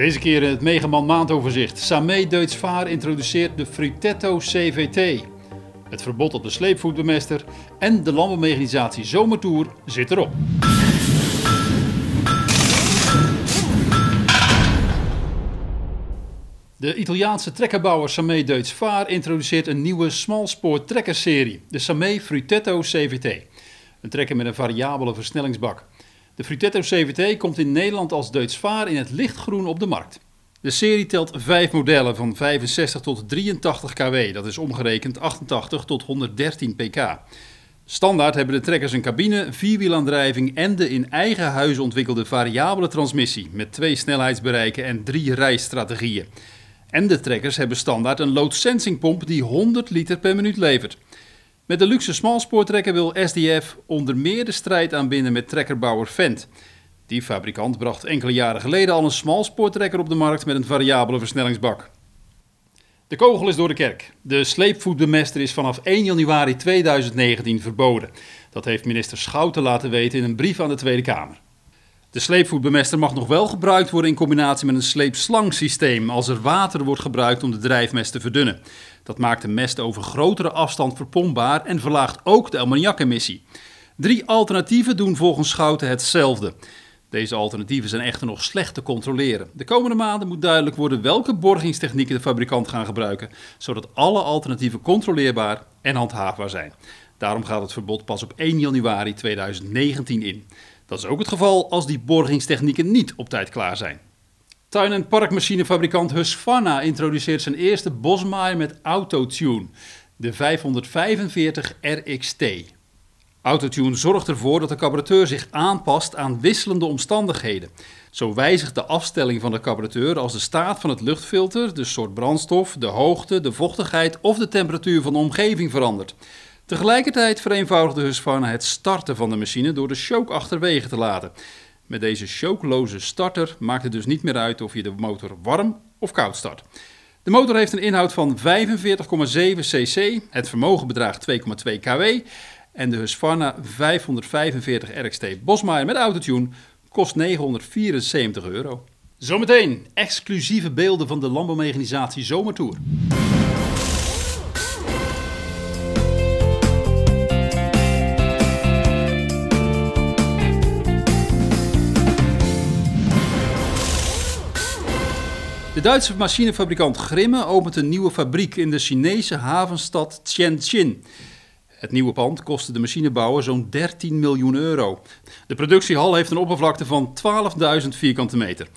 Deze keer in het Megaman maandoverzicht. Samé Deutz Vaar introduceert de Frutetto CVT. Het verbod op de sleepvoetbemester en de landbouwmechanisatie Zomertour zit erop. De Italiaanse trekkerbouwer Samé Deutz Vaar introduceert een nieuwe smalspoor trekkerserie, de Samé Frutetto CVT. Een trekker met een variabele versnellingsbak. De Frutetto CVT komt in Nederland als Deutz Vaar in het lichtgroen op de markt. De serie telt vijf modellen van 65 tot 83 kW, dat is omgerekend 88 tot 113 pk. Standaard hebben de trekkers een cabine, vierwielaandrijving en de in eigen huis ontwikkelde variabele transmissie met twee snelheidsbereiken en drie rijstrategieën. En de trekkers hebben standaard een load sensing pomp die 100 liter per minuut levert. Met de luxe smalspoortrekker wil SDF onder meer de strijd aanbinden met trekkerbouwer Fendt. Die fabrikant bracht enkele jaren geleden al een smalspoortrekker op de markt met een variabele versnellingsbak. De kogel is door de kerk. De sleepvoetbemester is vanaf 1 januari 2019 verboden. Dat heeft minister Schouten laten weten in een brief aan de Tweede Kamer. De sleepvoetbemester mag nog wel gebruikt worden in combinatie met een sleepslangsysteem als er water wordt gebruikt om de drijfmest te verdunnen. Dat maakt de mest over grotere afstand verpompbaar en verlaagt ook de ammoniakemissie. Drie alternatieven doen volgens Schouten hetzelfde. Deze alternatieven zijn echter nog slecht te controleren. De komende maanden moet duidelijk worden welke borgingstechnieken de fabrikant gaan gebruiken, zodat alle alternatieven controleerbaar en handhaafbaar zijn. Daarom gaat het verbod pas op 1 januari 2019 in. Dat is ook het geval als die borgingstechnieken niet op tijd klaar zijn. Tuin- en parkmachinefabrikant Husqvarna introduceert zijn eerste bosmaaier met Autotune, de 545 RXT. Autotune zorgt ervoor dat de carburateur zich aanpast aan wisselende omstandigheden. Zo wijzigt de afstelling van de carburateur als de staat van het luchtfilter, de soort brandstof, de hoogte, de vochtigheid of de temperatuur van de omgeving verandert. Tegelijkertijd vereenvoudigde Husqvarna het starten van de machine door de choke achterwege te laten. Met deze chokeloze starter maakt het dus niet meer uit of je de motor warm of koud start. De motor heeft een inhoud van 45,7 cc, het vermogen bedraagt 2,2 kW en de Husqvarna 545 RXT Bosmaier met autotune kost 974 euro. Zometeen exclusieve beelden van de landbouwmechanisatie Zomertour. De Duitse machinefabrikant Grimme opent een nieuwe fabriek in de Chinese havenstad Tianjin. Het nieuwe pand kostte de machinebouwer zo'n 13 miljoen euro. De productiehal heeft een oppervlakte van 12.000 vierkante meter.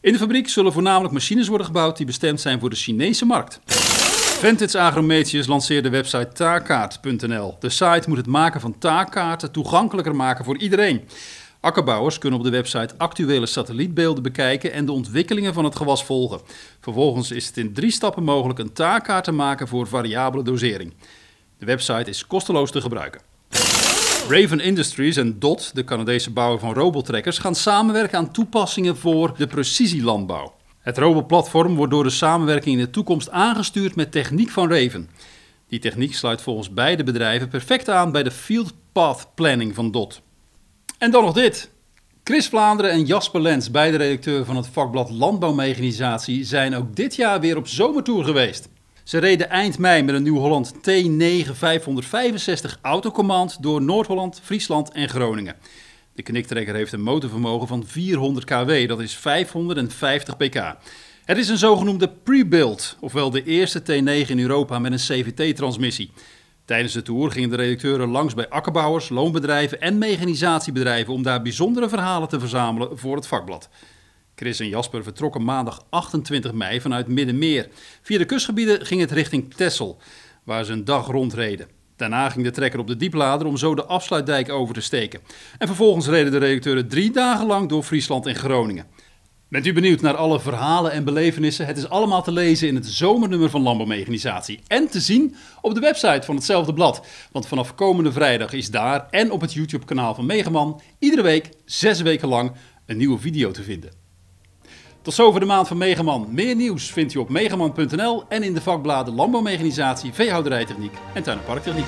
In de fabriek zullen voornamelijk machines worden gebouwd die bestemd zijn voor de Chinese markt. Vantage Agrometius lanceert de website taakkaart.nl. De site moet het maken van taakkaarten toegankelijker maken voor iedereen. Akkerbouwers kunnen op de website actuele satellietbeelden bekijken en de ontwikkelingen van het gewas volgen. Vervolgens is het in drie stappen mogelijk een taakkaart te maken voor variabele dosering. De website is kosteloos te gebruiken. Raven Industries en DOT, de Canadese bouwer van robottrekkers, gaan samenwerken aan toepassingen voor de precisielandbouw. Het robotplatform wordt door de samenwerking in de toekomst aangestuurd met techniek van Raven. Die techniek sluit volgens beide bedrijven perfect aan bij de Field Path Planning van DOT. En dan nog dit. Chris Vlaanderen en Jasper Lens, beide redacteur van het vakblad Landbouwmechanisatie, zijn ook dit jaar weer op zomertour geweest. Ze reden eind mei met een Nieuw-Holland T9 565 autocommand door Noord-Holland, Friesland en Groningen. De kniktrekker heeft een motorvermogen van 400 kW, dat is 550 pk. Het is een zogenoemde pre-build, ofwel de eerste T9 in Europa met een CVT-transmissie. Tijdens de tour gingen de redacteuren langs bij akkerbouwers, loonbedrijven en mechanisatiebedrijven om daar bijzondere verhalen te verzamelen voor het vakblad. Chris en Jasper vertrokken maandag 28 mei vanuit Middenmeer. Via de kustgebieden ging het richting Texel, waar ze een dag rondreden. Daarna ging de trekker op de dieplader om zo de afsluitdijk over te steken. En vervolgens reden de redacteuren drie dagen lang door Friesland en Groningen. Bent u benieuwd naar alle verhalen en belevenissen? Het is allemaal te lezen in het zomernummer van Landbouwmechanisatie. En te zien op de website van hetzelfde blad. Want vanaf komende vrijdag is daar en op het YouTube-kanaal van Megaman iedere week, zes weken lang, een nieuwe video te vinden. Tot zover de maand van Megaman. Meer nieuws vindt u op megaman.nl en in de vakbladen Landbouwmechanisatie, Veehouderijtechniek en Tuin- en Parktechniek.